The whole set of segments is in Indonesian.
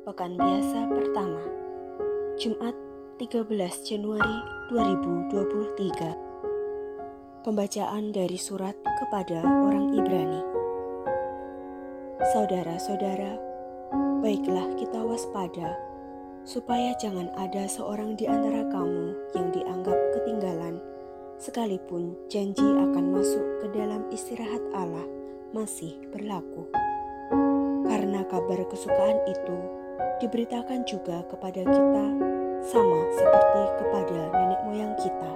Pekan Biasa Pertama Jumat 13 Januari 2023 Pembacaan dari surat kepada orang Ibrani Saudara-saudara, baiklah kita waspada supaya jangan ada seorang di antara kamu yang dianggap ketinggalan sekalipun janji akan masuk ke dalam istirahat Allah masih berlaku. Karena kabar kesukaan itu diberitakan juga kepada kita sama seperti kepada nenek moyang kita.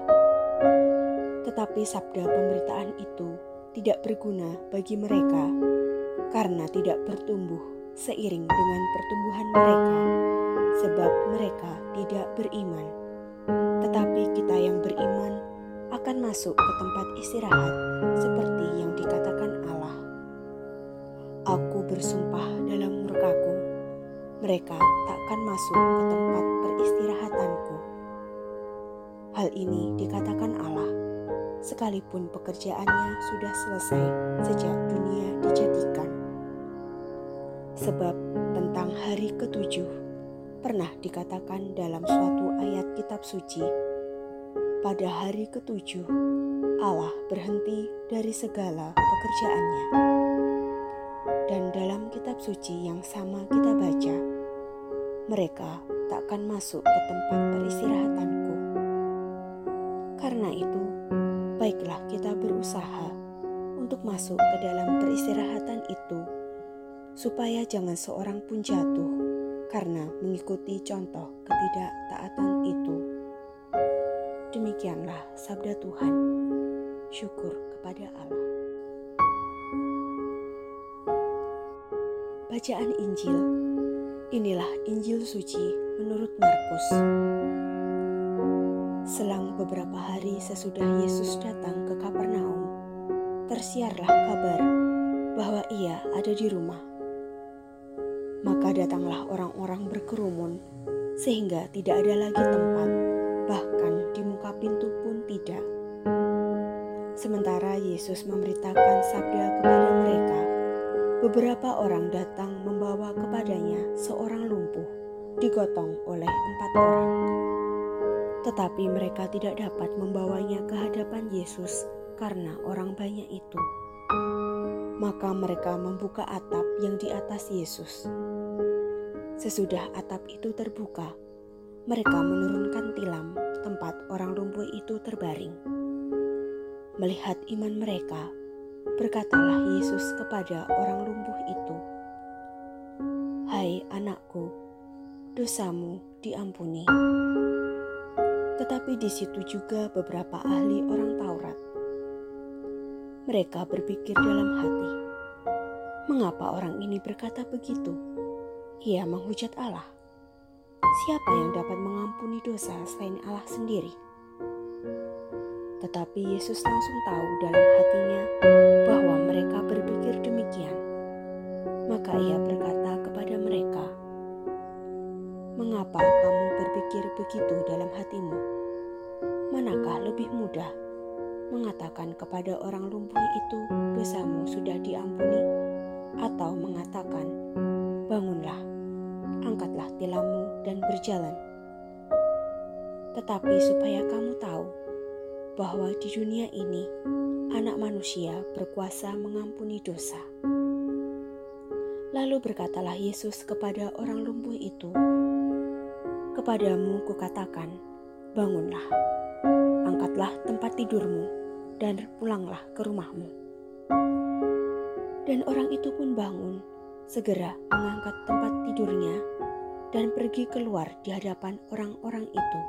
Tetapi sabda pemberitaan itu tidak berguna bagi mereka karena tidak bertumbuh seiring dengan pertumbuhan mereka sebab mereka tidak beriman. Tetapi kita yang beriman akan masuk ke tempat istirahat seperti yang dikatakan Allah. Aku bersumpah mereka takkan masuk ke tempat peristirahatanku. Hal ini dikatakan Allah, sekalipun pekerjaannya sudah selesai sejak dunia dijadikan. Sebab tentang hari ketujuh pernah dikatakan dalam suatu ayat kitab suci, pada hari ketujuh Allah berhenti dari segala pekerjaannya. Dan dalam kitab suci yang sama kita baca, mereka takkan masuk ke tempat peristirahatanku. Karena itu, baiklah kita berusaha untuk masuk ke dalam peristirahatan itu, supaya jangan seorang pun jatuh karena mengikuti contoh ketidaktaatan itu. Demikianlah sabda Tuhan. Syukur kepada Allah. Bacaan Injil Inilah Injil suci menurut Markus. Selang beberapa hari sesudah Yesus datang ke Kapernaum, tersiarlah kabar bahwa ia ada di rumah. Maka datanglah orang-orang berkerumun sehingga tidak ada lagi tempat, bahkan di muka pintu pun tidak. Sementara Yesus memberitakan sabda kepada mereka, Beberapa orang datang membawa kepadanya seorang lumpuh, digotong oleh empat orang. Tetapi mereka tidak dapat membawanya ke hadapan Yesus karena orang banyak itu. Maka mereka membuka atap yang di atas Yesus. Sesudah atap itu terbuka, mereka menurunkan tilam tempat orang lumpuh itu terbaring. Melihat iman mereka, Berkatalah Yesus kepada orang lumpuh itu, "Hai anakku, dosamu diampuni." Tetapi di situ juga beberapa ahli orang Taurat. Mereka berpikir dalam hati, "Mengapa orang ini berkata begitu? Ia menghujat Allah. Siapa yang dapat mengampuni dosa selain Allah sendiri?" Tetapi Yesus langsung tahu dalam hatinya bahwa mereka berpikir demikian. Maka ia berkata kepada mereka, "Mengapa kamu berpikir begitu dalam hatimu? Manakah lebih mudah mengatakan kepada orang lumpuh itu, 'Dosamu sudah diampuni', atau mengatakan, 'Bangunlah, angkatlah tilammu dan berjalan'?" Tetapi supaya kamu tahu bahwa di dunia ini anak manusia berkuasa mengampuni dosa. Lalu berkatalah Yesus kepada orang lumpuh itu, Kepadamu kukatakan, bangunlah, angkatlah tempat tidurmu, dan pulanglah ke rumahmu. Dan orang itu pun bangun, segera mengangkat tempat tidurnya, dan pergi keluar di hadapan orang-orang itu.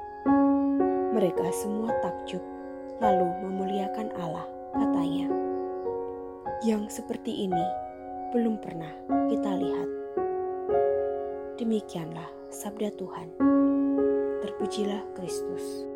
Mereka semua takjub lalu memuliakan Allah, katanya. Yang seperti ini belum pernah kita lihat. Demikianlah sabda Tuhan. Terpujilah Kristus.